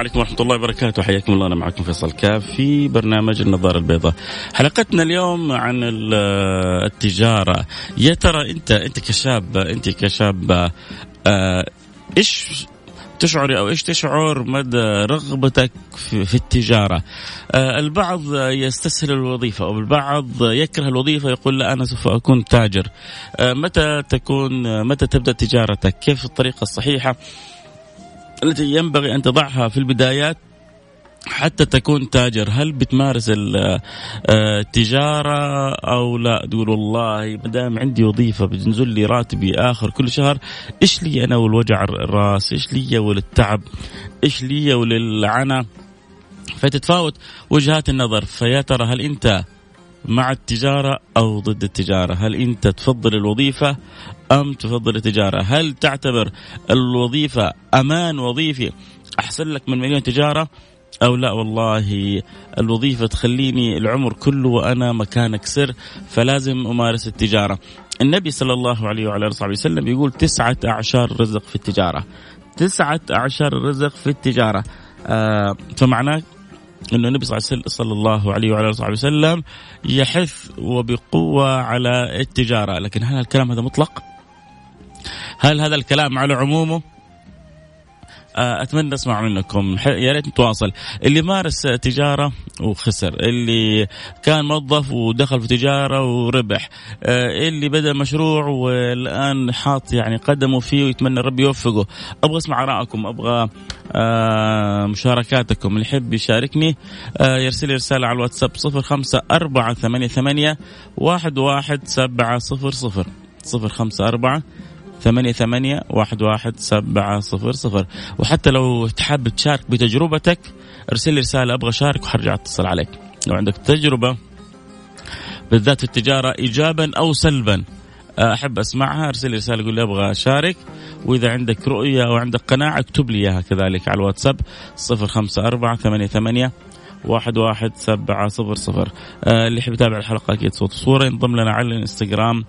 عليكم ورحمة الله وبركاته حياكم الله أنا معكم فيصل كاف في برنامج النظارة البيضاء حلقتنا اليوم عن التجارة يا ترى أنت أنت كشاب أنت كشاب آه، إيش تشعري أو إيش تشعر مدى رغبتك في, التجارة؟ آه البعض يستسهل الوظيفة أو البعض يكره الوظيفة يقول لا أنا سوف أكون تاجر. آه متى تكون متى تبدأ تجارتك؟ كيف الطريقة الصحيحة؟ التي ينبغي أن تضعها في البدايات حتى تكون تاجر. هل بتمارس التجارة أو لا؟ تقول والله ما دام عندي وظيفة بتنزل لي راتبي آخر كل شهر إيش لي أنا والوجع الراس؟ إيش لي وللتعب إيش لي وللعنى؟ فتتفاوت وجهات النظر. فيا ترى هل أنت مع التجارة أو ضد التجارة؟ هل أنت تفضل الوظيفة أم تفضل التجارة؟ هل تعتبر الوظيفة أمان وظيفي أحسن لك من مليون تجارة أو لا؟ والله الوظيفة تخليني العمر كله وأنا مكانك سر فلازم أمارس التجارة. النبي صلى الله عليه وعلى آله وصحبه وسلم يقول تسعة أعشار رزق في التجارة. تسعة أعشار رزق في التجارة. آه فمعناه إنه النبي صلى الله عليه وعلى آله وسلم يحث وبقوة على التجارة، لكن هل الكلام هذا مطلق؟ هل هذا الكلام على عمومه؟ آه، أتمنى أسمع منكم. يا ريت نتواصل. اللي مارس تجارة وخسر اللي كان موظف ودخل في تجارة وربح آه، اللي بدأ مشروع والآن حاط يعني قدمه فيه ويتمنى ربي يوفقه. أبغى أسمع آرائكم أبغى آه، مشاركاتكم. اللي يحب يشاركني يرسل لي رسالة على الواتساب صفر خمسة أربعة ثمانية ثمانية واحد واحد سبعة صفر صفر. صفر خمسة أربعة ثمانية ثمانية واحد واحد سبعة صفر صفر. وحتى لو تحب تشارك بتجربتك ارسل لي رسالة أبغى أشارك وحرجع أتصل عليك. لو عندك تجربة بالذات في التجارة إيجابا أو سلبا أحب أسمعها ارسل لي رسالة قول لي أبغى أشارك. وإذا عندك رؤية أو عندك قناعة اكتب لي إياها كذلك على الواتساب صفر خمسة أربعة ثمانية ثمانية واحد واحد سبعة صفر صفر. آه اللي يحب يتابع الحلقة أكيد صوت وصورة ينضم لنا على الإنستغرام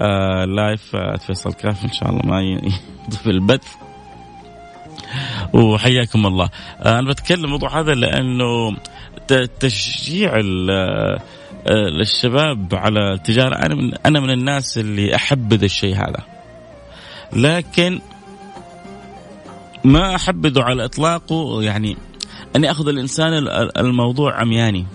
آه لايف آه فيصل كاف. إن شاء الله ما يضيف البث. وحياكم الله. آه أنا بتكلم الموضوع هذا لأنه تشجيع الشباب على التجارة. أنا من أنا من الناس اللي أحبذ الشيء هذا. لكن ما أحبذه على إطلاقه. يعني أني أخذ الإنسان الموضوع عمياني.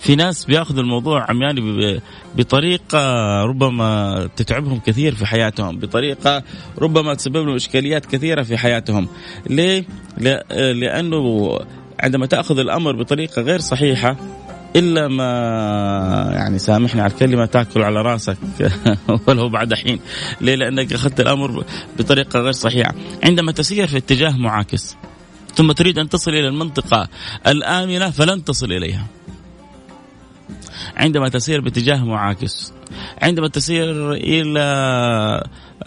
في ناس بيأخذوا الموضوع عمياني بطريقة ربما تتعبهم كثير في حياتهم بطريقة ربما تسبب لهم إشكاليات كثيرة في حياتهم. ليه؟ لأنه عندما تأخذ الأمر بطريقة غير صحيحة إلا ما يعني سامحني على الكلمة تأكل على رأسك. ولو بعد حين. ليه؟ لأنك أخذت الأمر بطريقة غير صحيحة. عندما تسير في اتجاه معاكس ثم تريد أن تصل إلى المنطقة الآمنة فلن تصل إليها. عندما تسير باتجاه معاكس، عندما تسير إلى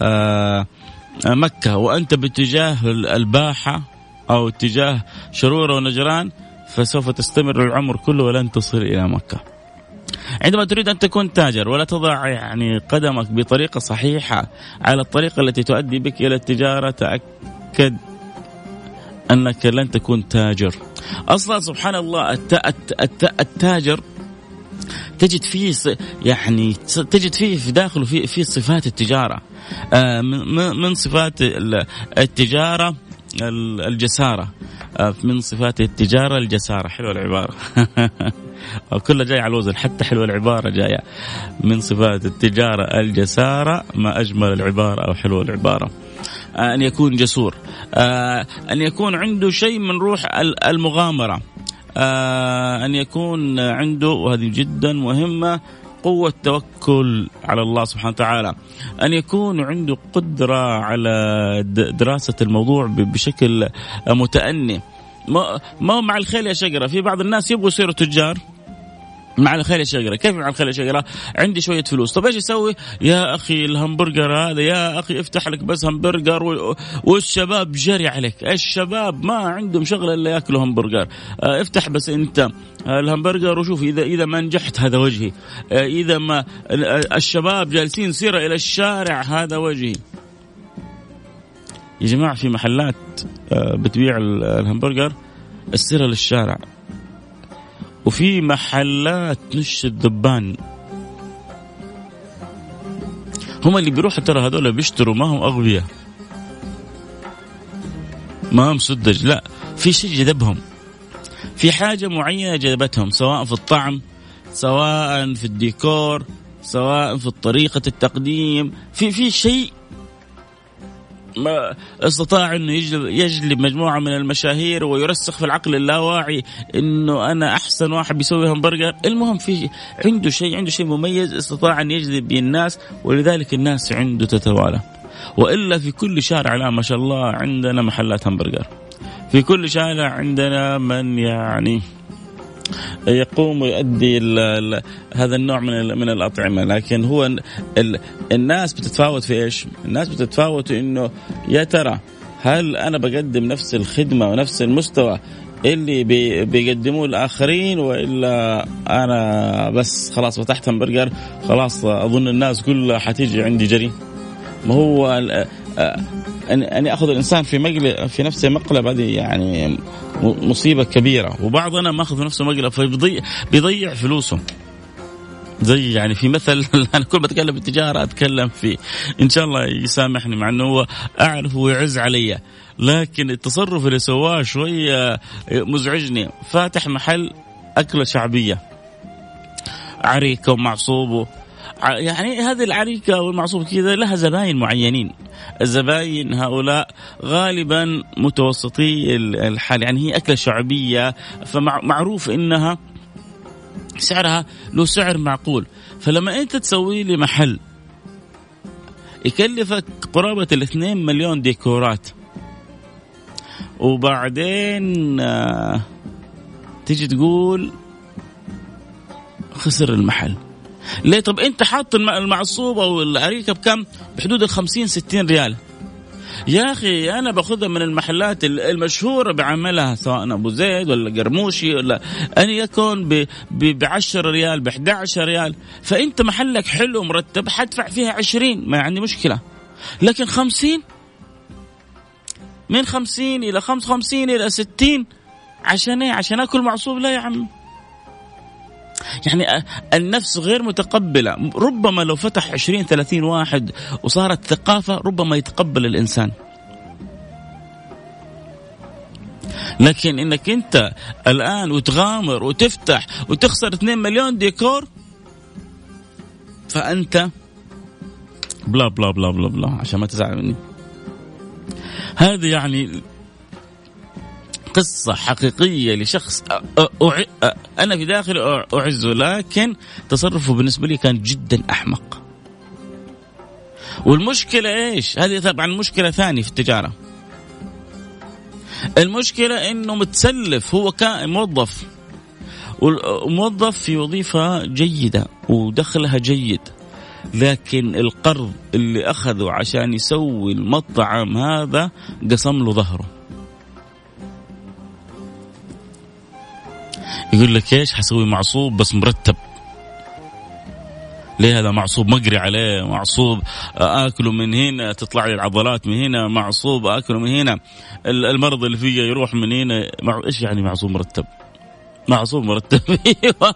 آه، مكة وأنت باتجاه الباحة أو اتجاه شروره ونجران فسوف تستمر العمر كله ولن تصل إلى مكة. عندما تريد أن تكون تاجر ولا تضع يعني قدمك بطريقة صحيحة على الطريقة التي تؤدي بك إلى التجارة تأكد أنك لن تكون تاجر. أصلا سبحان الله التاجر تجد فيه يعني تجد فيه في داخله في في صفات التجارة. آه، من صفات التجارة الجسارة. آه، من صفات التجارة الجسارة. حلوة العبارة. كلها جاية على الوزن حتى حلوة العبارة جاية. من صفات التجارة الجسارة ما أجمل العبارة أو حلوة العبارة. آه، أن يكون جسور. آه، أن يكون عنده شيء من روح المغامرة. آه، أن يكون عنده وهذه جدا مهمة قوة توكل على الله سبحانه وتعالى. أن يكون عنده قدرة على دراسة الموضوع بشكل متأني. ما هو مع الخيل يا شقرة في بعض الناس يبغوا يصيروا تجار. مع الخيل يا كيف مع الخيل يا عندي شوية فلوس. طب إيش يسوي يا أخي الهمبرجر هذا يا أخي افتح لك بس همبرجر والشباب جري عليك. الشباب ما عندهم شغلة إلا يأكلوا همبرجر. آه افتح بس أنت الهمبرجر وشوف إذا إذا ما نجحت هذا وجهي. آه إذا ما الشباب جالسين سيرة إلى الشارع هذا وجهي. يا جماعة في محلات بتبيع الهمبرجر السيرة للشارع. وفي محلات نش الذبان. هم اللي بيروحوا ترى هذول بيشتروا ما هم أغبياء. ما هم سدج لا في شيء جذبهم. في حاجة معينة جذبتهم سواء في الطعم سواء في الديكور سواء في طريقة التقديم. في في شيء ما استطاع انه يجلب, يجلب مجموعة من المشاهير ويرسخ في العقل اللاواعي إنه أنا أحسن واحد بيسوي همبرجر، المهم في عنده شيء عنده شيء مميز استطاع أن يجذب الناس ولذلك الناس عنده تتوالى. وإلا في كل شارع الان ما شاء الله عندنا محلات همبرجر. في كل شارع عندنا من يعني يقوم ويؤدي هذا النوع من من الأطعمة لكن هو ال الناس بتتفاوت في إيش؟ الناس بتتفاوت إنه يا ترى هل أنا بقدم نفس الخدمة ونفس المستوى اللي بي بيقدموه الآخرين وإلا أنا بس خلاص فتحت همبرجر خلاص أظن الناس كلها حتيجي عندي جري ما هو اني اخذ الإنسان في مقلب في نفسه مقلب هذه يعني مصيبة كبيرة. وبعضنا ماخذ في نفسه مقلب فبيضيع بيضيع فلوسه. زي يعني في مثل أنا كل ما أتكلم بالتجاره أتكلم في إن شاء الله يسامحني مع إنه هو أعرف ويعز علي. لكن التصرف اللي سواه شوية مزعجني. فاتح محل أكلة شعبية. عريكه ومعصوبه يعني هذه العريكة والمعصوب كذا لها زباين معينين. الزباين هؤلاء غالبا متوسطي الحال. يعني هي أكلة شعبية فمعروف إنها سعرها له سعر معقول. فلما أنت تسوي لي محل يكلفك قرابة الاثنين مليون ديكورات وبعدين آه، تيجي تقول خسر المحل. ليه؟ طب انت حاط المعصوبة والأريكة بكم؟ بحدود ال 50 60 ريال. يا أخي أنا باخذها من المحلات المشهورة بعملها سواء أبو زيد ولا قرموشي ولا أن يكن ب 10 ريال ب 11 ريال. فأنت محلك حلو مرتب حدفع فيها 20 ما عندي مشكلة. لكن 50 من 50 إلى 55 إلى 60 عشان إيه؟ عشان أكل معصوب؟ لا يا عم يعني النفس غير متقبلة. ربما لو فتح 20 30 واحد وصارت ثقافة ربما يتقبل الإنسان. لكن إنك أنت الآن وتغامر وتفتح وتخسر 2 مليون ديكور فأنت بلا بلا بلا بلا بلا عشان ما تزعل مني. هذه يعني قصة حقيقية لشخص أنا في داخلي أعزه لكن تصرفه بالنسبة لي كان جدا أحمق. والمشكلة إيش؟ هذه طبعا مشكلة ثانية في التجارة. المشكلة إنه متسلف هو كان موظف. وموظف في وظيفة جيدة ودخلها جيد. لكن القرض اللي أخذه عشان يسوي المطعم هذا قسم له ظهره. يقول لك إيش حسوي معصوب بس مرتب. ليه هذا معصوب؟ مقري عليه. معصوب آكله من هنا تطلع لي العضلات من هنا. معصوب آكله من هنا. المرض اللي فيه يروح من هنا. مع... إيش يعني معصوب مرتب؟ معصوب مرتب. أيوه.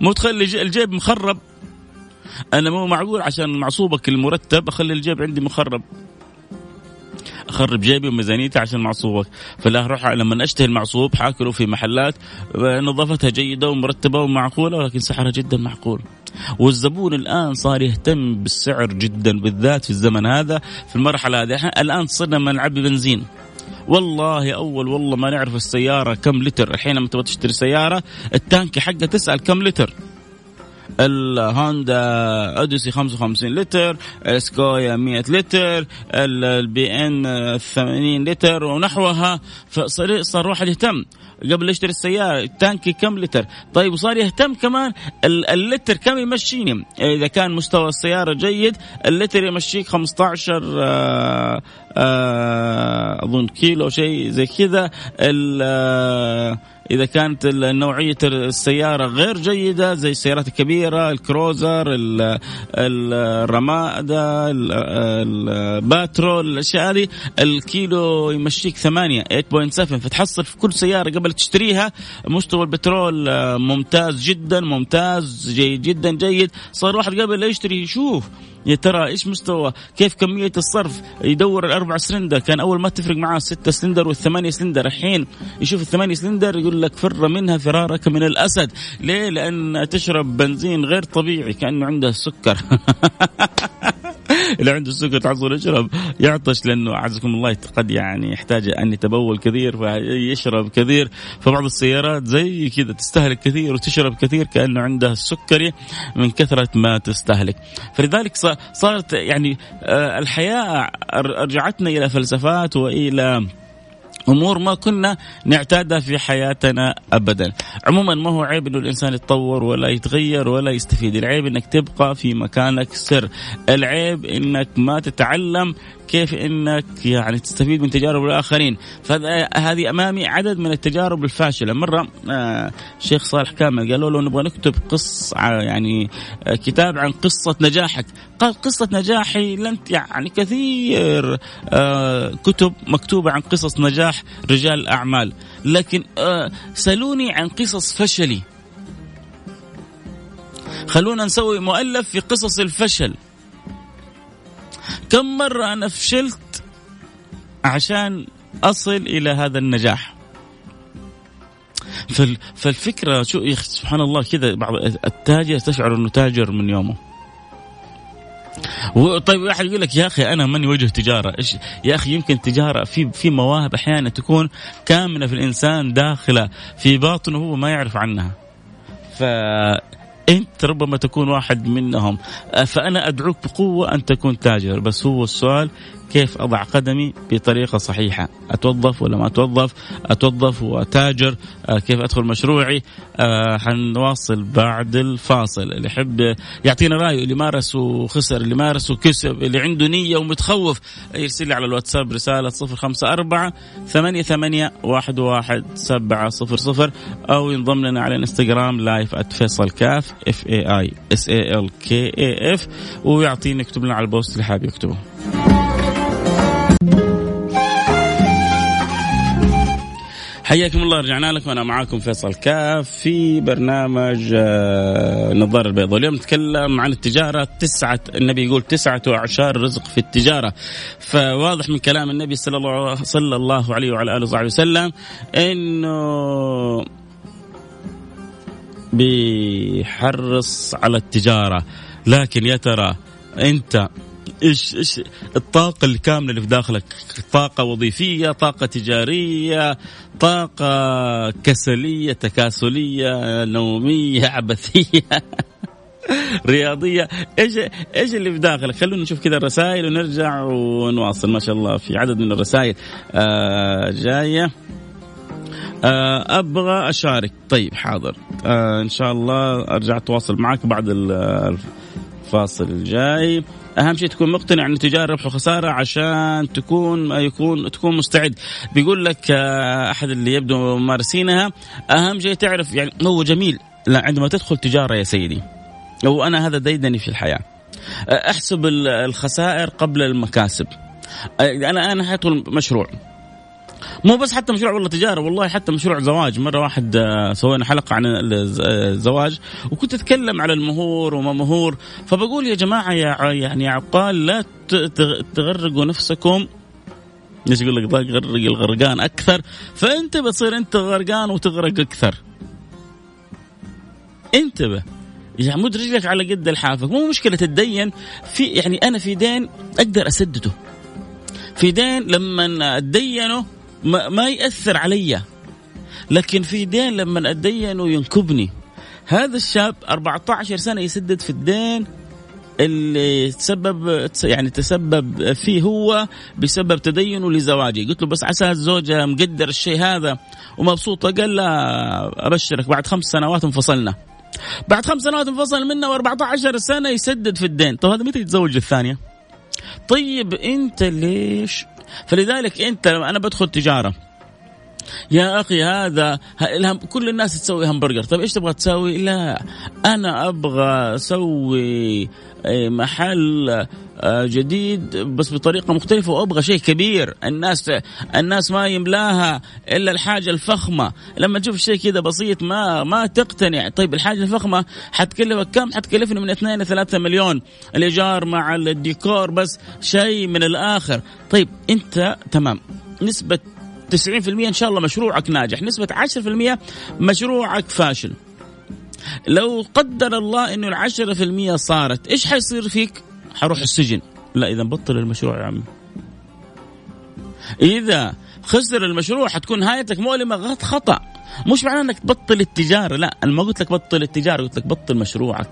مو تخلي الجيب مخرب. أنا مو معقول عشان معصوبك المرتب أخلي الجيب عندي مخرب. اخرب جيبي وميزانيتي عشان معصوبك. فلا أروح لما أشتهي المعصوب حاكله في محلات نظافتها جيدة ومرتبة ومعقولة ولكن سعرها جدا معقول. والزبون الآن صار يهتم بالسعر جدا بالذات في الزمن هذا في المرحلة هذه. الآن صرنا ما نعبي بنزين. والله أول والله ما نعرف السيارة كم لتر. الحين لما تبغى تشتري سيارة التانكي حقها تسأل كم لتر. الهوندا أوديسي 55 لتر سكويا 100 لتر البي إم 80 لتر ونحوها. فصار صار واحد يهتم قبل يشتري السيارة التانكي كم لتر؟ طيب وصار يهتم كمان اللتر كم يمشيني؟ إذا كان مستوى السيارة جيد اللتر يمشيك 15 آه، آه، أظن كيلو شيء زي كذا. إذا كانت نوعية السيارة غير جيدة زي السيارات الكبيرة الكروزر الأرمادا الباترول الأشياء هذه الكيلو يمشيك 8 8.7 فتحصل في كل سيارة قبل تشتريها مستوى البترول ممتاز جدا ممتاز جيد جدا جيد. صار واحد قبل لا يشتري يشوف يا ترى إيش مستوى؟ كيف كمية الصرف يدور الأربع سلندر؟ كان أول ما تفرق معاه الستة سلندر والثمانية سلندر الحين يشوف الثمانية سلندر يقول لك فر منها فرارك من الأسد. ليه؟ لأن تشرب بنزين غير طبيعي كأنه عنده سكر. اللي عنده السكر تعصر يشرب يعطش لأنه أعزكم الله قد يعني يحتاج أن يتبول كثير فيشرب كثير. فبعض السيارات زي كذا تستهلك كثير وتشرب كثير كأنه عندها السكري من كثرة ما تستهلك. فلذلك صارت يعني آه، الحياة رجعتنا إلى فلسفات وإلى أمور ما كنا نعتادها في حياتنا ابدا. عموما ما هو عيب إنه الإنسان يتطور ولا يتغير ولا يستفيد، العيب إنك تبقى في مكانك سر، العيب إنك ما تتعلم كيف إنك يعني تستفيد من تجارب الآخرين. فهذه أمامي عدد من التجارب الفاشلة. مرة آه شيخ صالح كامل قالوا له نبغى نكتب قص يعني آه كتاب عن قصة نجاحك. قال قصة نجاحي لن يعني كثير آه كتب مكتوبة عن قصص نجاح رجال الاعمال لكن آه سألوني عن قصص فشلي. خلونا نسوي مؤلف في قصص الفشل. كم مرة أنا فشلت عشان أصل إلى هذا النجاح؟ فالفكرة شو يا سبحان الله كذا بعض التاجر تشعر أنه تاجر من يومه. طيب واحد يقول لك يا أخي أنا ماني وجه تجارة إيش يا أخي يمكن تجارة في في مواهب أحيانا تكون كامنة في الإنسان داخلة في باطنه هو ما يعرف عنها. ف أنت ربما تكون واحد منهم. فأنا أدعوك بقوة أن تكون تاجر. بس هو السؤال كيف أضع قدمي بطريقة صحيحة؟ أتوظف ولا ما أتوظف؟ أتوظف وأتاجر؟ آه، كيف أدخل مشروعي؟ آه، حنواصل بعد الفاصل. اللي يحب يعطينا رأيه اللي مارس وخسر اللي مارس وكسب اللي عنده نية ومتخوف يرسل لي على الواتساب رسالة 054 ثمانية ثمانية واحد واحد سبعة صفر صفر أو ينضم لنا على الانستغرام live @فيصل كاف F A I S A L K A F ويعطيني يكتب لنا على البوست اللي حابب يكتبه. حياكم الله رجعنا لكم. أنا معاكم فيصل كاف في برنامج آه، النظاره البيضاء اليوم نتكلم عن التجارة. تسعة النبي يقول تسعة أعشار رزق في التجارة. فواضح من كلام النبي صلى الله صلى الله عليه وعلى آله وصحبه وسلم إنه بيحرص على التجارة. لكن يا ترى أنت إيش إيش الطاقة الكاملة اللي في داخلك؟ طاقة وظيفية طاقة تجارية طاقة كسلية تكاسلية نومية عبثية رياضية. إيش إيش اللي في داخلك؟ خلونا نشوف كذا الرسائل ونرجع ونواصل. ما شاء الله في عدد من الرسائل. آه جاية. آه أبغى أشارك. طيب حاضر. آه إن شاء الله أرجع أتواصل معك بعد الفاصل الجاي. أهم شيء تكون مقتنع إن التجاره ربح وخسارة عشان تكون يكون تكون مستعد. بيقول لك آه، أحد اللي يبدو ممارسينها أهم شيء تعرف يعني هو جميل لا عندما تدخل تجارة يا سيدي وأنا هذا ديدني في الحياة. آه، أحسب الخسائر قبل المكاسب. آه، أنا أنا حادخل مشروع. مو بس حتى مشروع والله تجارة والله حتى مشروع زواج. مرة واحد آه، سوينا حلقة عن الزواج وكنت أتكلم على المهور وما مهور. فبقول يا جماعة يا يعني عقال لا تغرقوا نفسكم. ليش يقول لك غرق الغرقان أكثر. فأنت بتصير أنت غرقان وتغرق أكثر. انتبه. يعني مد رجلك على قد الحافك. مو مشكلة تدين. في يعني أنا في دين أقدر أسدده. في دين لما اتدينه ما, ما يأثر علي. لكن في دين لما اتدينه ينكبني هذا الشاب 14 سنة يسدد في الدين اللي تسبب يعني تسبب فيه هو بسبب تدينه لزواجي. قلت له بس عسى الزوجة مقدر الشيء هذا ومبسوطة. قال لا أبشرك. بعد خمس سنوات انفصلنا. بعد خمس سنوات انفصل منه و14 سنة يسدد في الدين. طب هذا متى يتزوج الثانية؟ طيب أنت ليش فلذلك أنت أنا بدخل تجارة يا أخي هذا كل الناس تسوي همبرجر. طيب إيش تبغى تسوي؟ لا أنا أبغى أسوي إيه، محل آه، جديد بس بطريقة مختلفة وأبغى شيء كبير. الناس الناس ما يملاها إلا الحاجة الفخمة. لما تشوف شيء كذا بسيط ما ما تقتنع. طيب الحاجة الفخمة حتكلفك كم؟ حتكلفني من 2 ل 3 مليون. الإيجار مع الديكور بس شيء من الآخر. طيب أنت تمام. نسبة 90% إن شاء الله مشروعك ناجح. نسبة 10% مشروعك فاشل. لو قدر الله إنه العشرة في المية صارت إيش حيصير فيك؟ حروح السجن. لا إذا بطل المشروع يا عمي. إذا خسر المشروع حتكون نهايتك مؤلمة غلط خطأ. مش معناه إنك تبطل التجارة لا. أنا ما قلت لك بطل التجارة قلت لك بطل مشروعك.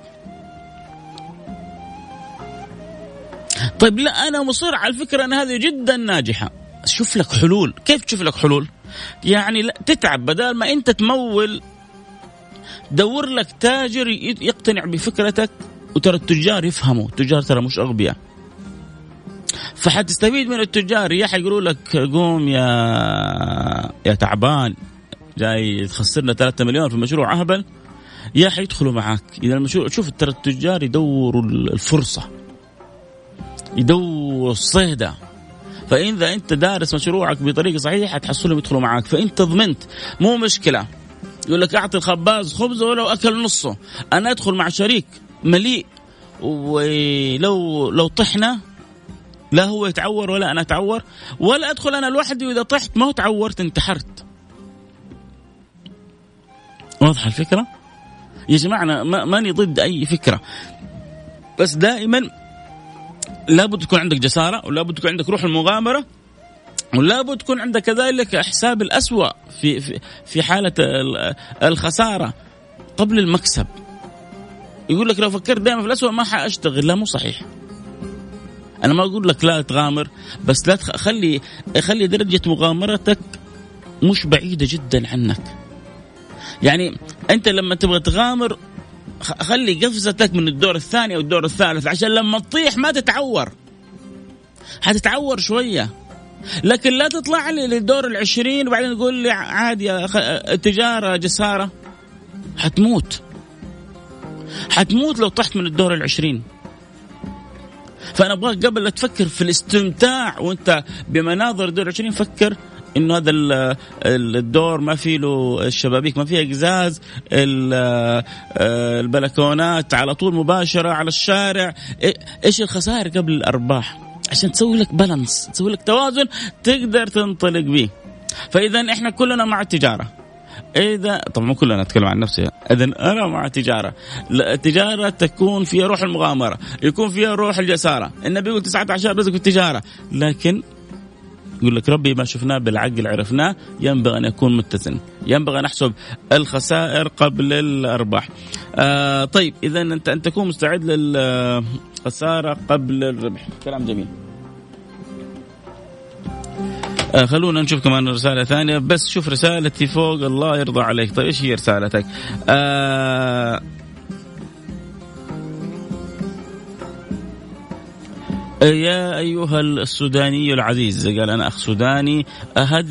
طيب لا أنا مصر على الفكرة إن هذه جدا ناجحة. شوف لك حلول. كيف تشوف لك حلول؟ يعني تتعب. بدل ما أنت تمول دور لك تاجر يقتنع بفكرتك وترى التجار يفهموا. التجار ترى مش أغبياء. فحتستفيد من التجار. يا حيقولوا لك قوم يا يا تعبان جاي تخسرنا 3 مليون في مشروع أهبل. يا حيدخلوا معاك. إذا المشروع شوف ترى التجار يدوروا الفرصة. يدوروا الصيدة. فإذا أنت دارس مشروعك بطريقة صحيحة حتحصلهم يدخلوا معاك. فانت ضمنت مو مشكلة. يقول لك أعطي الخباز خبزه ولو أكل نصه. أنا أدخل مع شريك مليء. ولو لو طحنا لا هو يتعور ولا أنا أتعور. ولا أدخل أنا لوحدي وإذا طحت ما هو تعورت انتحرت. واضحة الفكرة؟ يا جماعة أنا ماني ضد أي فكرة. بس دائما لابد تكون عندك جسارة ولابد تكون عندك روح المغامرة ولابد تكون عندك كذلك حساب الأسوأ في في في حالة الخسارة قبل المكسب. يقول لك لو فكرت دائما في الأسوأ ما حأشتغل. لا مو صحيح. أنا ما أقول لك لا تغامر بس لا خلي خلي درجة مغامرتك مش بعيدة جدا عنك. يعني أنت لما تبغى تغامر خلي قفزتك من الدور الثاني أو الدور الثالث عشان لما تطيح ما تتعور. حتتعور شوية. لكن لا تطلع لي للدور العشرين وبعدين تقول لي عادي تجارة جسارة. حتموت. حتموت لو طحت من الدور العشرين. فأنا أبغاك قبل لا تفكر في الاستمتاع وأنت بمناظر الدور العشرين فكر إنه هذا الدور ما في له الشبابيك ما فيها قزاز البلكونات على طول مباشرة على الشارع. إيش الخسائر قبل الأرباح؟ عشان تسوي لك بالانس تسوي لك توازن تقدر تنطلق به فإذا إحنا كلنا مع التجارة. اذا طبعا مو كلنا أتكلم عن نفسي. إذا أنا مع التجارة. التجارة تكون فيها روح المغامرة يكون فيها روح الجسارة. النبي يقول 19 رزق في التجارة. لكن يقول لك ربي ما شفناه بالعقل عرفناه ينبغي أن يكون متزن ينبغي أن نحسب الخسائر قبل الأرباح. آه طيب اذا أنت ان تكون مستعد للخسارة قبل الربح. كلام جميل. آه خلونا نشوف كمان رسالة ثانية. بس شوف رسالتي فوق الله يرضى عليك. طيب إيش هي رسالتك؟ آه يا أيها السوداني العزيز قال أنا أخ سوداني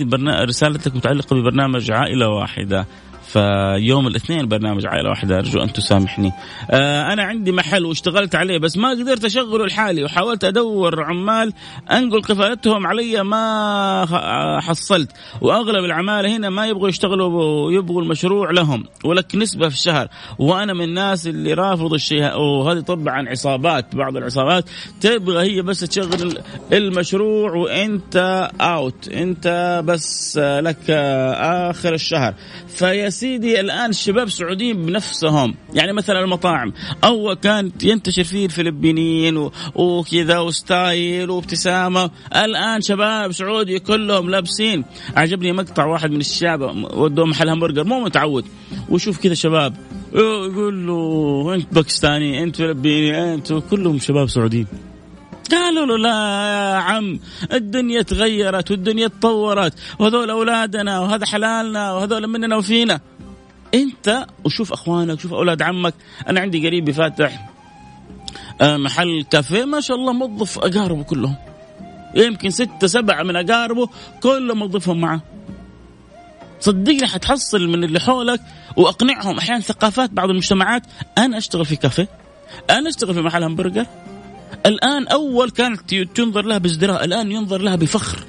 برنا... رسالتك متعلقة ببرنامج عائلة واحدة. فيوم الاثنين برنامج عائله واحدة أرجو أن تسامحني. آه أنا عندي محل واشتغلت عليه بس ما قدرت أشغله لحالي وحاولت أدور عمال أنقل كفالتهم علي ما حصلت. وأغلب العماله هنا ما يبغوا يشتغلوا يبغوا المشروع لهم. ولك نسبة في الشهر. وأنا من الناس اللي رافض الشيء. وهذه طبعا عصابات بعض العصابات تبغى هي بس تشغل المشروع وأنت out أنت بس لك آخر الشهر. فيا سيدي الآن الشباب السعوديين بنفسهم. يعني مثلا المطاعم. أول كانت ينتشر فيه الفلبينيين وكذا و style وابتسامة. الآن شباب سعودي كلهم لابسين. عجبني مقطع واحد من الشباب ودوه محل همبرجر. مو متعود. وشوف كذا شباب. يقول له أنت باكستاني أنت فلبيني أنت كلهم شباب سعوديين. قالوا له لا يا عم الدنيا تغيرت والدنيا تطورت وهذول أولادنا وهذا حلالنا وهذول مننا وفينا. أنت وشوف أخوانك شوف أولاد عمك. أنا عندي قريبي فاتح آه، محل كافيه ما شاء الله موظف أقاربه كلهم. يمكن ستة سبعة من أقاربه كلهم موظفهم معه. صدقني حتحصل من اللي حولك وأقنعهم. أحيانا ثقافات بعض المجتمعات أنا أشتغل في كافيه أنا أشتغل في محل همبرجر الآن أول كانت تنظر لها بازدراء الآن ينظر لها بفخر.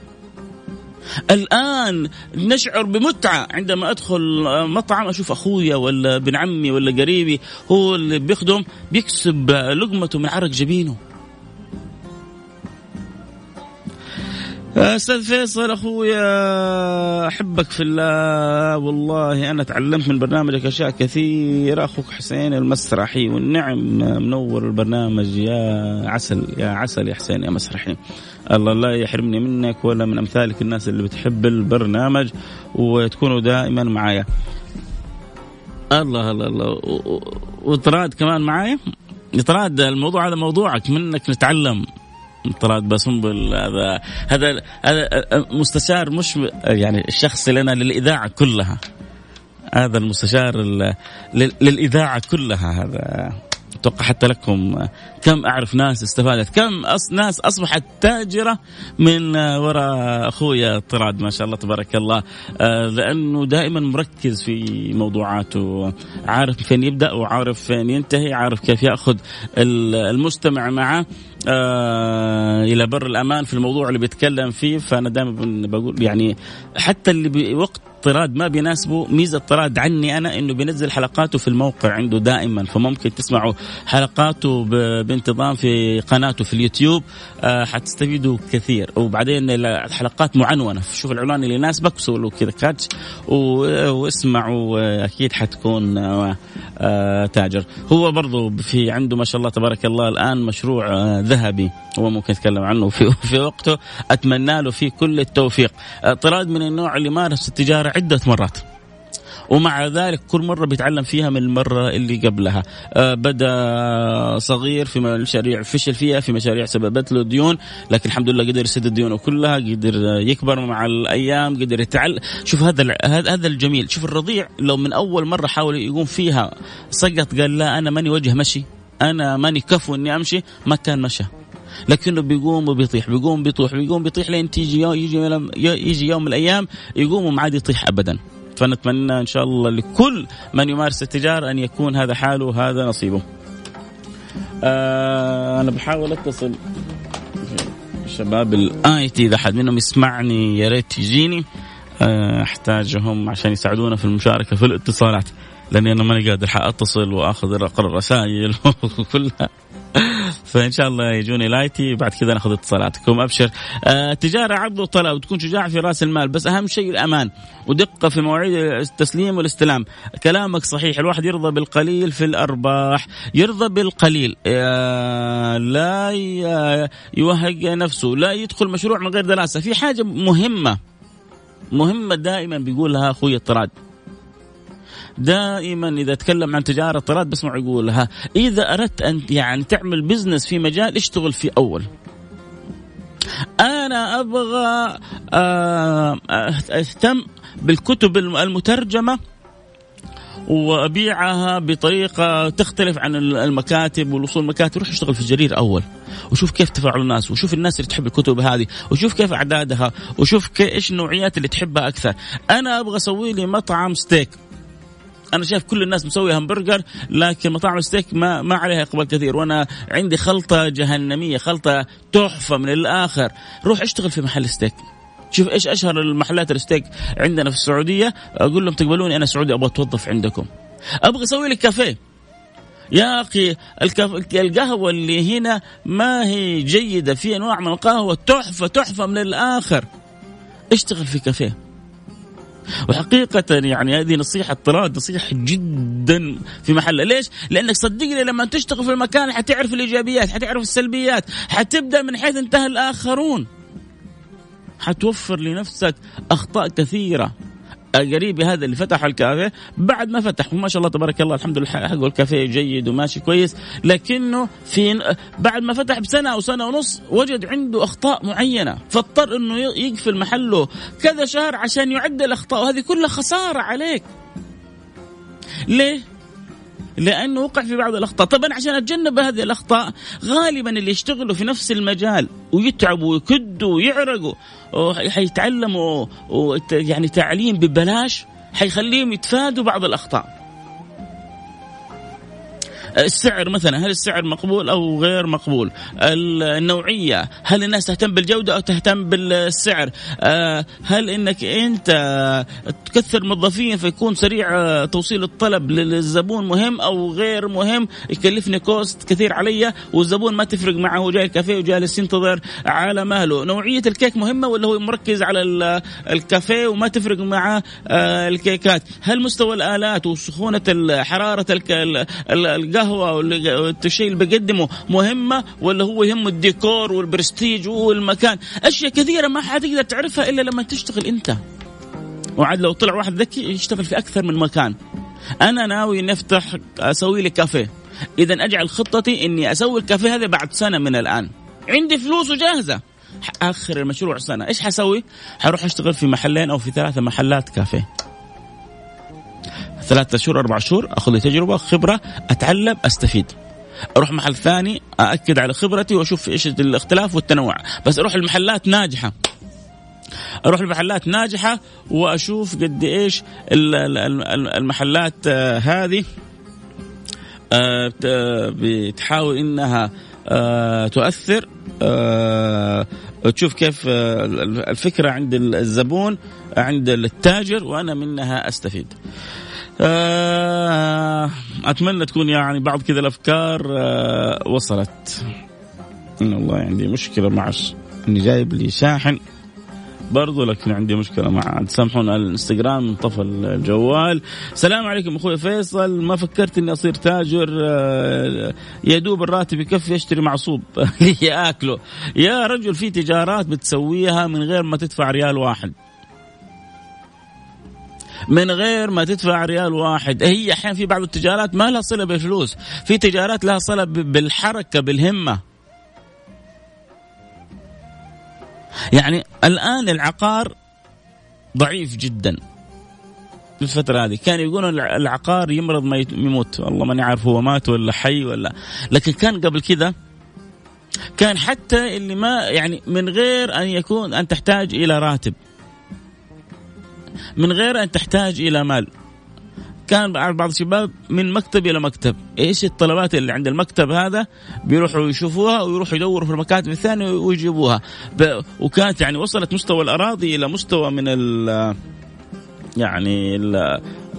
الآن نشعر بمتعة عندما أدخل مطعم أشوف أخويا ولا ابن عمي ولا قريبي هو اللي بيخدم بيكسب لقمته من عرق جبينه. أستاذ فيصل أخويا أحبك في الله. والله أنا تعلمت من برنامجك أشياء كثيره أخوك حسين المسرحي والنعم منور البرنامج. يا عسل يا عسل يا حسين يا مسرحي. الله لا يحرمني منك ولا من أمثالك الناس اللي بتحب البرنامج وتكونوا دائما معايا. الله الله الله. وطراد كمان معايا؟ طراد الموضوع هذا موضوعك منك نتعلم. طلعت بسنبل هذا هذا هذا مستشار مش يعني الشخص لنا للإذاعة كلها. هذا المستشار للإذاعة كلها هذا. أتوقع حتى لكم كم أعرف ناس استفادت كم أص... ناس أصبحت تاجرة من وراء أخويا طراد ما شاء الله تبارك الله. آه، لأنه دائما مركز في موضوعاته عارف فين يبدأ وعارف فين ينتهي عارف كيف يأخذ المستمع معه. آه إلى بر الأمان في الموضوع اللي بيتكلم فيه. فأنا دائما بقول يعني حتى اللي بوقت طراد ما بيناسبه ميزة طراد عني أنا إنه بينزل حلقاته في الموقع عنده دائما فممكن تسمعوا حلقاته بانتظام في قناته في اليوتيوب آه حتستفيدوا كثير. وبعدين الحلقات معنونة. شوف العنوان اللي يناسبك سووا كذا كاتش واسمعوا أكيد حتكون آه آه تاجر. هو برضو في عنده ما شاء الله تبارك الله الآن مشروع آه ذهبي. هو ممكن يتكلم عنه في, في وقته. أتمنى له فيه كل التوفيق. آه طراد من النوع اللي مارس التجارة عدة مرات. ومع ذلك كل مرة بيتعلم فيها من المرة اللي قبلها. آه بدأ صغير في مشاريع فشل فيها في مشاريع سببت له ديون لكن الحمد لله قدر يسدد ديونه كلها قدر يكبر مع الأيام قدر يتعلم. شوف هذا هذا الجميل. شوف الرضيع لو من أول مرة حاول يقوم فيها سقط قال لا أنا ماني وجه مشي أنا ماني كفو إني أمشي ما كان مشى. لكنه بيقوم وبيطيح بيقوم بيطيح بيقوم بيطيح لين تيجي يوم يجي يوم, يجي يوم من الأيام يقوم وما عاد يطيح ابدا. فنتمنى إن شاء الله لكل من يمارس التجارة أن يكون هذا حاله وهذا نصيبه. آه أنا بحاول أتصل. شباب ال IT إذا أحد منهم يسمعني يا ريت يجيني. آه، أحتاجهم عشان يساعدونا في المشاركة في الاتصالات لأني أنا ماني قادر اتصل وأخذ الرسائل وكلها. فإن شاء الله يجوني ل IT بعد كذا ناخذ اتصالاتكم. أبشر. آه تجارة عرض وطلب وتكون شجاع في رأس المال بس أهم شيء الأمان ودقة في مواعيد التسليم والاستلام. كلامك صحيح الواحد يرضى بالقليل في الأرباح يرضى بالقليل. آه لا يوهق نفسه لا يدخل مشروع من غير دراسة. في حاجة مهمة مهمة دائما بيقولها أخوي الطراد. دائما إذا تكلم عن تجارة طراد بسمع يقولها إذا أردت أن يعني تعمل بزنس في مجال اشتغل في أول؟ أنا أبغى آه، أهتم بالكتب المترجمة وأبيعها بطريقة تختلف عن المكاتب والوصول المكاتب روح اشتغل في الجرير أول وشوف كيف تفاعل الناس وشوف الناس اللي تحب الكتب هذه وشوف كيف أعدادها وشوف إيش النوعيات اللي تحبها أكثر. أنا أبغى أسوي لي مطعم ستيك أنا شايف كل الناس مسوي همبرجر لكن مطاعم الستيك ما ما عليها إقبال كثير. وأنا عندي خلطة جهنمية خلطة تحفة من الآخر. روح اشتغل في محل ستيك. شوف إيش أشهر المحلات الستيك عندنا في السعودية. أقول لهم تقبلوني أنا سعودي أبغى أتوظف عندكم. أبغى أسوي لك كافيه. يا أخي القهوة اللي هنا ما هي جيدة في أنواع من القهوة تحفة تحفة من الآخر. اشتغل في كافيه. وحقيقة يعني هذه نصيحة طراد نصيحة جدا في محلها. ليش؟ لأنك صدقني لما تشتغل في المكان حتعرف الإيجابيات حتعرف السلبيات حتبدأ من حيث انتهى الآخرون. حتوفر لنفسك أخطاء كثيرة. قريبي هذا اللي فتح الكافيه. بعد ما فتح وما شاء الله تبارك الله الحمد لله حقه الكافيه جيد وماشي كويس. لكنه في بعد ما فتح بسنة أو سنة ونص وجد عنده أخطاء معينة. فاضطر إنه يقفل محله كذا شهر عشان يعدل الأخطاء. وهذه كلها خسارة عليك. ليه؟ لأنه وقع في بعض الأخطاء، طبعا عشان أتجنب هذه الأخطاء غالبا اللي يشتغلوا في نفس المجال ويتعبوا ويكدوا ويعرقوا حيتعلموا يعني تعليم ببلاش حيخليهم يتفادوا بعض الأخطاء. السعر مثلا هل السعر مقبول أو غير مقبول؟ النوعية هل الناس تهتم بالجودة أو تهتم بالسعر؟ آه، هل إنك أنت تكثر موظفين فيكون سريع توصيل الطلب للزبون مهم أو غير مهم؟ يكلفني كوست كثير علي والزبون ما تفرق معه جاي الكافيه وجالس ينتظر على مهله. نوعية الكيك مهمة ولا هو مركز على الكافيه وما تفرق معه آه، الكيكات؟ هل مستوى الآلات وسخونة حرارة القهوه والشيء اللي بقدمه مهمة ولا هو يهمه الديكور والبرستيج والمكان. أشياء كثيرة ما حتقدر تعرفها إلا لما تشتغل أنت. وعاد لو طلع واحد ذكي يشتغل في أكثر من مكان. أنا ناوي نفتح أسوي لي كافيه. إذا أجعل خطتي إني أسوي الكافيه هذا بعد سنة من الآن. عندي فلوس وجاهزة. آخر المشروع سنة. إيش حسوي؟ حروح أشتغل في محلين أو في ثلاثة محلات كافيه. ثلاثة شهور أربع شهور أخذ لي تجربة خبرة أتعلم أستفيد. أروح محل ثاني أأكد على خبرتي وأشوف إيش الاختلاف والتنوع. بس أروح المحلات ناجحة. أروح المحلات ناجحة وأشوف قد إيش المحلات آه، هذه آه، بتحاول إنها آه، تؤثر. تشوف كيف الفكرة عند الزبون عند التاجر وأنا منها أستفيد. آه أتمنى تكون يعني بعض كذا الأفكار آه وصلت. إن والله عندي مشكلة مع إني جايب لي شاحن. برضو لكن عندي مشكلة مع سامحونا الإنستغرام انطفى الجوال السلام عليكم أخوي فيصل. ما فكرت إني أصير تاجر؟ آه، يا دوب الراتب يكفي اشتري معصوب. لي اكله يا رجل في تجارات بتسويها من غير ما تدفع ريال واحد. من غير ما تدفع ريال واحد. هي أحيانا في بعض التجارات ما لها صلة بالفلوس في تجارات لها صلة بالحركة بالهمة. يعني الآن العقار ضعيف جدا. في الفترة هذه. كان يقولون العقار يمرض ما يموت. والله ماني عارف هو مات ولا حي ولا. لكن كان قبل كذا كان حتى اللي ما يعني من غير أن يكون أن تحتاج إلى راتب. من غير أن تحتاج إلى مال. كان بعض الشباب من مكتب إلى مكتب. إيش الطلبات اللي عند المكتب هذا؟ بيروحوا يشوفوها ويروحوا يدوروا في المكاتب الثانية ويجيبوها. وكانت يعني وصلت مستوى الأراضي إلى مستوى من ال يعني ال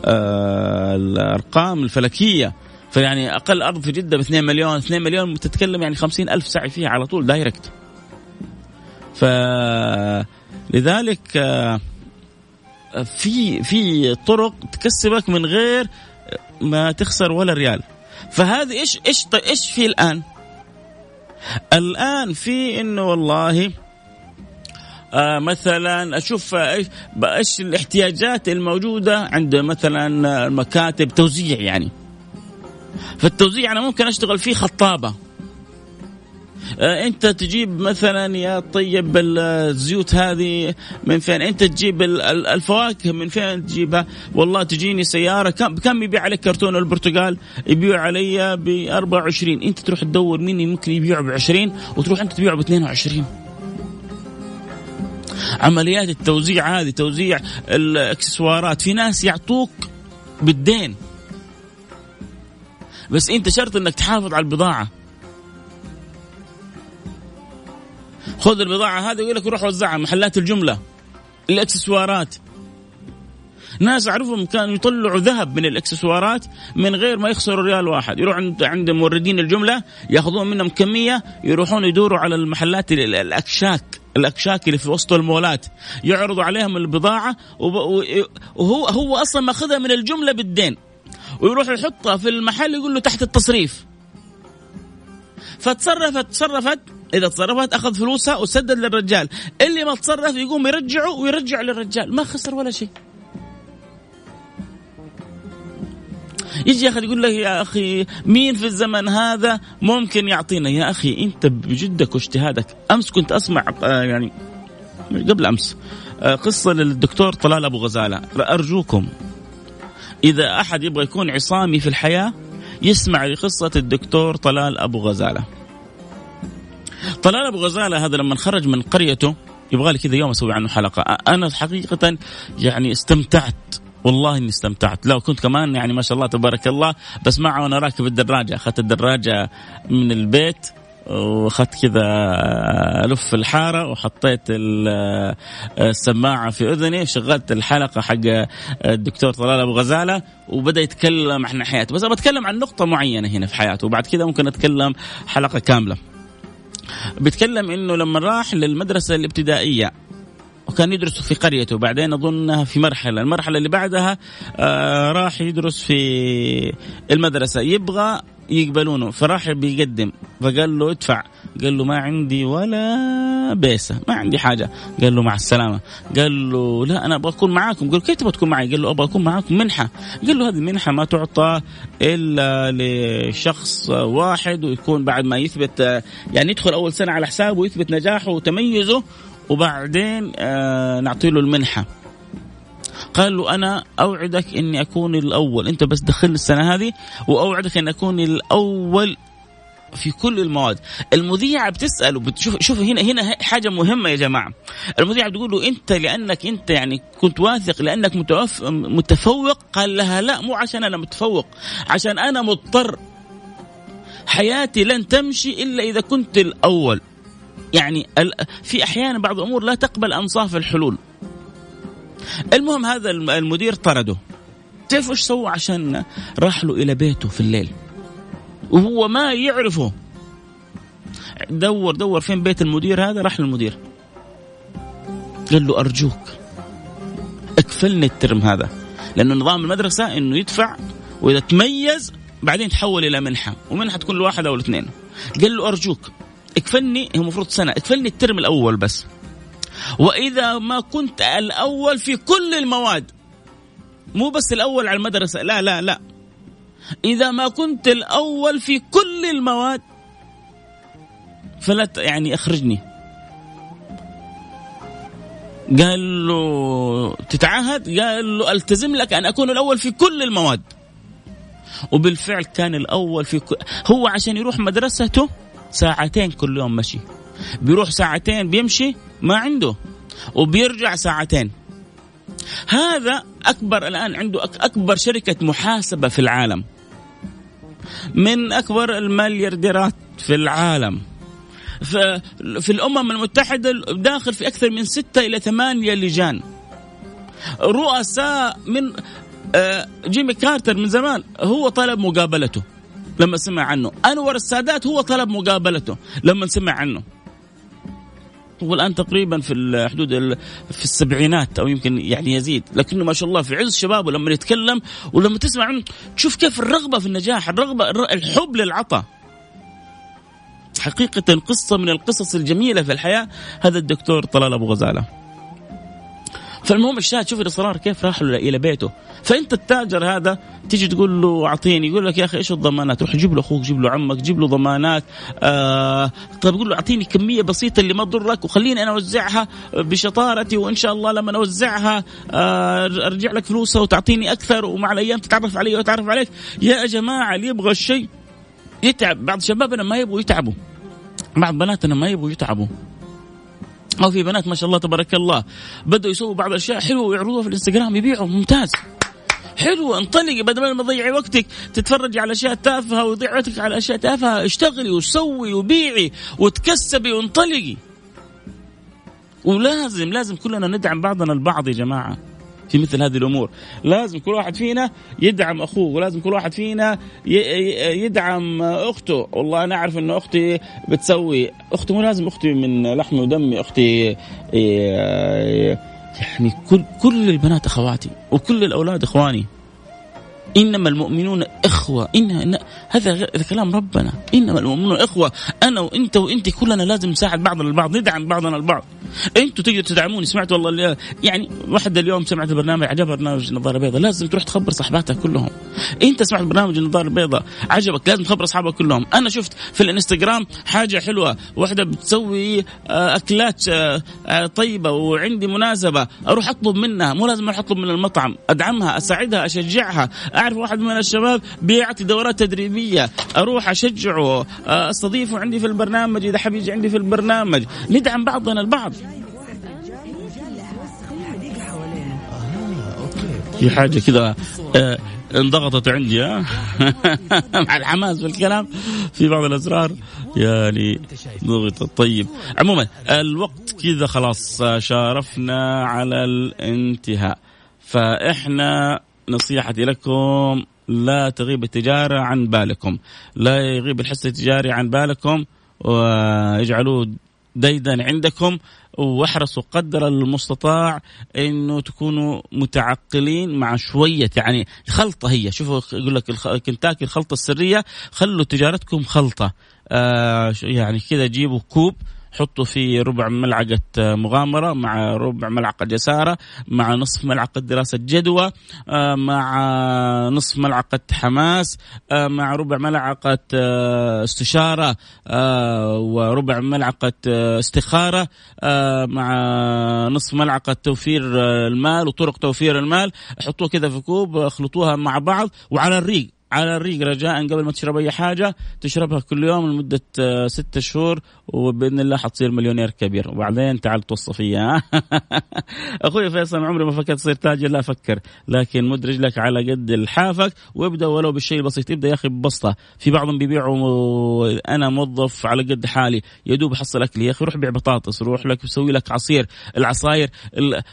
آه، الأرقام الفلكية. فيعني أقل أرض في جدة ب 2 مليون. 2 مليون تتكلم يعني 50 ألف سعي فيها على طول دايركت فلذلك آه في في طرق تكسبك من غير ما تخسر ولا ريال. فهذه إيش إيش إيش في الآن؟ الآن في إنه والله آه مثلا أشوف إيش الاحتياجات الموجودة عند مثلا المكاتب توزيع يعني. فالتوزيع أنا ممكن أشتغل فيه خطابة. انت تجيب مثلا يا طيب الزيوت هذه من فين؟ انت تجيب الفواكه من فين تجيبها؟ والله تجيني سيارة. كم كم يبيع عليك كرتون البرتقال؟ يبيع علي ب 24 انت تروح تدور مين ممكن يبيعه ب 20 وتروح انت تبيعه ب 22 عمليات التوزيع هذه توزيع الاكسسوارات في ناس يعطوك بالدين. بس انت شرط انك تحافظ على البضاعة. خذ البضاعة هذه يقول لك روح وزعها محلات الجملة الإكسسوارات. ناس أعرفهم كانوا يطلعوا ذهب من الإكسسوارات من غير ما يخسروا ريال واحد. يروح عند عند موردين الجملة يأخذون منهم كمية يروحون يدوروا على المحلات الأكشاك الأكشاك اللي في وسط المولات. يعرضوا عليهم البضاعة وهو هو أصلا ماخذها من الجملة بالدين. ويروح يحطها في المحل يقول له تحت التصريف. فتصرفت تصرفت إذا تصرفت أخذ فلوسها وسدد للرجال. اللي ما تصرف يقوم يرجعه ويرجع للرجال. ما خسر ولا شيء. يجي أخي يقول لك يا أخي مين في الزمن هذا ممكن يعطينا؟ يا أخي أنت بجدك واجتهادك. أمس كنت أسمع آه، يعني قبل أمس آه، قصة للدكتور طلال أبو غزالة. أرجوكم إذا أحد يبغى يكون عصامي في الحياة يسمع لقصة الدكتور طلال أبو غزالة. طلال أبو غزالة هذا لما خرج من قريته يبغى لي كذا يوم أسوي عنه حلقة. أنا حقيقة يعني استمتعت والله إني استمتعت. لو كنت كمان يعني ما شاء الله تبارك الله بس معه وأنا راكب الدراجة. أخذت الدراجة من البيت وأخذت كذا ألف الحارة وحطيت السماعة في أذني وشغلت الحلقة حق الدكتور طلال أبو غزالة وبدأ يتكلم عن حياته. بس بتكلم عن نقطة معينة هنا في حياته وبعد كذا ممكن أتكلم حلقة كاملة. بيتكلم إنه لما راح للمدرسة الابتدائية وكان يدرس في قريته بعدين أظن في مرحلة المرحلة اللي بعدها آه راح يدرس في المدرسة يبغى يقبلونه فراح بيقدم فقال له ادفع. قال له ما عندي ولا بيسة ما عندي حاجة. قال له مع السلامة. قال له لا أنا أبغى أكون معاكم. قال له كيف تبغى تكون معي؟ قال له أبغى أكون معاكم منحة. قال له هذه المنحة ما تعطى إلا لشخص واحد ويكون بعد ما يثبت يعني يدخل أول سنة على حسابه ويثبت نجاحه وتميزه وبعدين آه نعطي له المنحة. قال له أنا أوعدك إني أكون الأول. أنت بس دخل السنة هذه وأوعدك ان أكون الأول في كل المواد. المذيعة بتسأله بتشوف شوف هنا هنا حاجة مهمة يا جماعة. المذيعة بتقول له أنت لأنك أنت يعني كنت واثق لأنك متفوق؟ قال لها لا مو عشان أنا متفوق عشان أنا مضطر. حياتي لن تمشي إلا إذا كنت الأول. يعني في أحيانا بعض الأمور لا تقبل أنصاف الحلول. المهم هذا المدير طرده. تعرف إيش سوى عشان راح له إلى بيته في الليل؟ وهو ما يعرفه. دور دور فين بيت المدير هذا؟ راح للمدير. قال له أرجوك اكفلني الترم هذا. لأنه نظام المدرسة إنه يدفع وإذا تميز بعدين تحول إلى منحة ومنحة تكون لواحد أو الاثنين. قال له أرجوك اكفلني هو المفروض سنة اكفلني الترم الأول بس. وإذا ما كنت الأول في كل المواد مو بس الأول على المدرسة لا لا لا. إذا ما كنت الأول في كل المواد فلا يعني أخرجني. قال له تتعهد؟ قال له ألتزم لك أن أكون الأول في كل المواد. وبالفعل كان الأول في كل هو عشان يروح مدرسته ساعتين كل يوم مشي. بيروح ساعتين بيمشي ما عنده وبيرجع ساعتين. هذا أكبر الآن عنده أكبر شركة محاسبة في العالم. من أكبر المليارديرات في العالم. في الأمم المتحدة داخل في أكثر من ستة إلى ثمانية لجان. رؤساء من آه، جيمي كارتر من زمان هو طلب مقابلته لما سمع عنه. أنور السادات هو طلب مقابلته لما سمع عنه. هو الان تقريبا في الحدود في السبعينات أو يمكن يعني يزيد. لكنه ما شاء الله في عز شبابه لما يتكلم ولما تسمع عنه تشوف كيف الرغبة في النجاح الرغبة الحب للعطاء حقيقة قصة من القصص الجميلة في الحياة هذا الدكتور طلال أبو غزالة. فالمهم الشاهد شوف الاصرار كيف راح إلى بيته. فأنت التاجر هذا تيجي تقول له أعطيني يقول لك يا أخي إيش الضمانات؟ روح جيب له أخوك جيب له عمك جيب له ضمانات. آه طيب يقول له أعطيني كمية بسيطة اللي ما تضرك وخليني أنا أوزعها بشطارتي وإن شاء الله لما أوزعها آه أرجع لك فلوسها وتعطيني أكثر ومع الأيام تتعرف علي وتعرف عليك. يا جماعة اللي يبغى الشيء يتعب. بعض شبابنا ما يبغوا يتعبوا. بعض بناتنا ما يبغوا يتعبوا. أو في بنات ما شاء الله تبارك الله. بدأوا يسووا بعض الأشياء حلوة ويعرضوها في الإنستغرام يبيعوا ممتاز. حلوة انطلقي بدل ما تضيعي وقتك تتفرجي على أشياء تافهة ويضيع وقتك على أشياء تافهة اشتغلي وسوي وبيعي وتكسبي وانطلقي. ولازم لازم كلنا ندعم بعضنا البعض يا جماعة. في مثل هذه الأمور. لازم كل واحد فينا يدعم أخوه ولازم كل واحد فينا يدعم أخته. والله أنا أعرف انه أختي بتسوي أختي مو لازم أختي من لحمي ودمي أختي يعني كل كل البنات أخواتي وكل الأولاد إخواني. إنما المؤمنون إخوة. إن, هذا كلام ربنا. إنما المؤمنون إخوة. أنا وإنت وإنت كلنا لازم نساعد بعضنا البعض ندعم بعضنا البعض. إنتوا تقدروا تدعموني سمعت والله يعني واحدة اليوم سمعت البرنامج عجبها برنامج النظاره البيضاء لازم تروح تخبر صاحباتها كلهم. انت سمعت برنامج النظاره البيضاء عجبك لازم تخبر أصحابك كلهم. أنا شفت في الإنستغرام حاجة حلوة. واحدة بتسوي آه، أكلات آه، آه، طيبة وعندي مناسبة. أروح أطلب منها. مو لازم أروح أطلب من المطعم. أدعمها أساعدها أشجعها. أعرف واحد من الشباب بيعطي دورات تدريبية. أروح أشجعه. أستضيفه عندي في البرنامج. إذا حبيجي عندي في البرنامج. ندعم بعضنا البعض. في حاجة كذا انضغطت عندي ها؟ مع الحماس والكلام في بعض الأسرار. يعني ضغطت طيب. عموما الوقت كذا خلاص شارفنا على الانتهاء. فإحنا نصيحتي لكم لا تغيب التجارة عن بالكم. لا يغيب الحس التجاري عن بالكم واجعلوه ديدا عندكم واحرصوا قدر المستطاع إنه تكونوا متعقلين مع شوية يعني خلطة هي. شوفوا يقول لك كنتاكي الخلطة السرية خلوا تجارتكم خلطة. آه يعني كذا جيبوا كوب حطوا فيه ربع ملعقة مغامرة مع ربع ملعقة جسارة مع نصف ملعقة دراسة جدوى آه، مع نصف ملعقة حماس آه، مع ربع ملعقة آه، استشارة وربع ملعقة استخارة مع نصف ملعقة توفير المال وطرق توفير المال. حطوها كذا في كوب اخلطوها مع بعض وعلى الريق على الريق رجاء قبل ما تشرب أي حاجة. تشربها كل يوم لمدة آه، ستة شهور وبإذن الله حتصير مليونير كبير. وبعدين تعال توصى فيها أخوي فيصل عمري ما فكرت تصير تاجر إلا فكر لكن مد رجلك على قد لحافك وابدأ ولو بالشيء البسيط. ابدأ يا أخي ببسطة. في بعضهم بيبيعوا أنا موظف على قد حالي. يا دوب أكلي. يا أخي روح بيع بطاطس روح لك سوي لك عصير. العصاير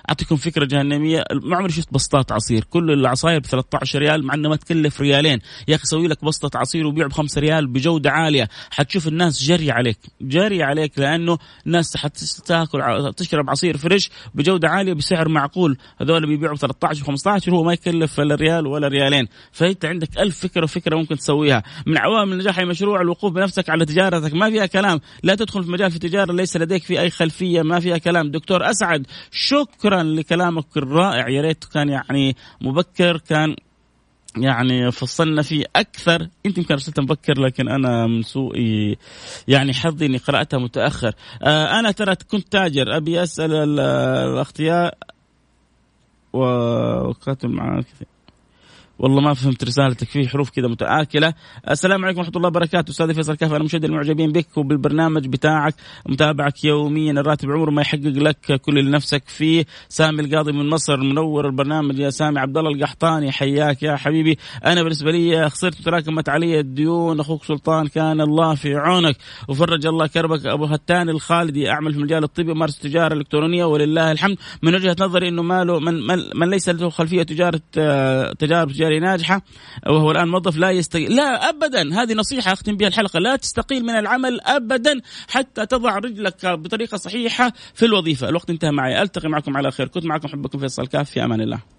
أعطيكم فكرة جهنمية. ما عمري شفت بسطات عصير. كل العصاير ب 13 ريال مع انها ما تكلف ريالين. يا أخي سوي لك بسطة عصير وبيع بخمسة ريال بجودة عالية. حتشوف الناس جري عليك جري عليك لأنه الناس حتاكل تشرب عصير فريش بجودة عالية بسعر معقول. هذول بيبيعوا ب 13 و15 هو ما يكلف لا ريال ولا ريالين. فأنت عندك ألف فكرة وفكرة ممكن تسويها. من عوامل نجاح المشروع الوقوف بنفسك على تجارتك. ما فيها كلام. لا تدخل في مجال في التجاره ليس لديك في أي خلفية ما فيها كلام. دكتور أسعد شكرا لكلامك الرائع. يا ريت كان يعني مبكر كان يعني فصلنا فيه أكثر. أنت يمكن ارسلتها مبكر لكن أنا من سوء يعني حظي إني قرأتها متأخر. آه أنا ترى كنت تاجر. أبي أسأل الاختيار وكاتب معاه كثير والله ما فهمت رسالتك في حروف كذا متآكلة. السلام عليكم ورحمة الله وبركاته. أستاذ فيصل كاف أنا مشاهد المعجبين بك وبالبرنامج بتاعك متابعك يوميا. الراتب عمره ما يحقق لك كل اللي نفسك فيه. سامي القاضي من مصر منور البرنامج يا سامي عبد الله القحطاني. حياك يا حبيبي. أنا بالنسبة لي خسرت تراكمت علي الديون. أخوك سلطان كان الله في عونك. وفرج الله كربك أبو هتان الخالدي أعمل في المجال الطبي ومارس التجارة الإلكترونية ولله الحمد. من وجهة نظري أنه ماله من, من, من ليس له خلفية تجارة تجارب تجاري ناجحة وهو الآن موظف لا يستقيل لا ابدا. هذه نصيحة أختم بها الحلقة. لا تستقيل من العمل ابدا حتى تضع رجلك بطريقة صحيحة في الوظيفة. الوقت انتهى معي. ألتقي معكم على خير. كنت معكم حبكم فيصل كاف. في أمان الله.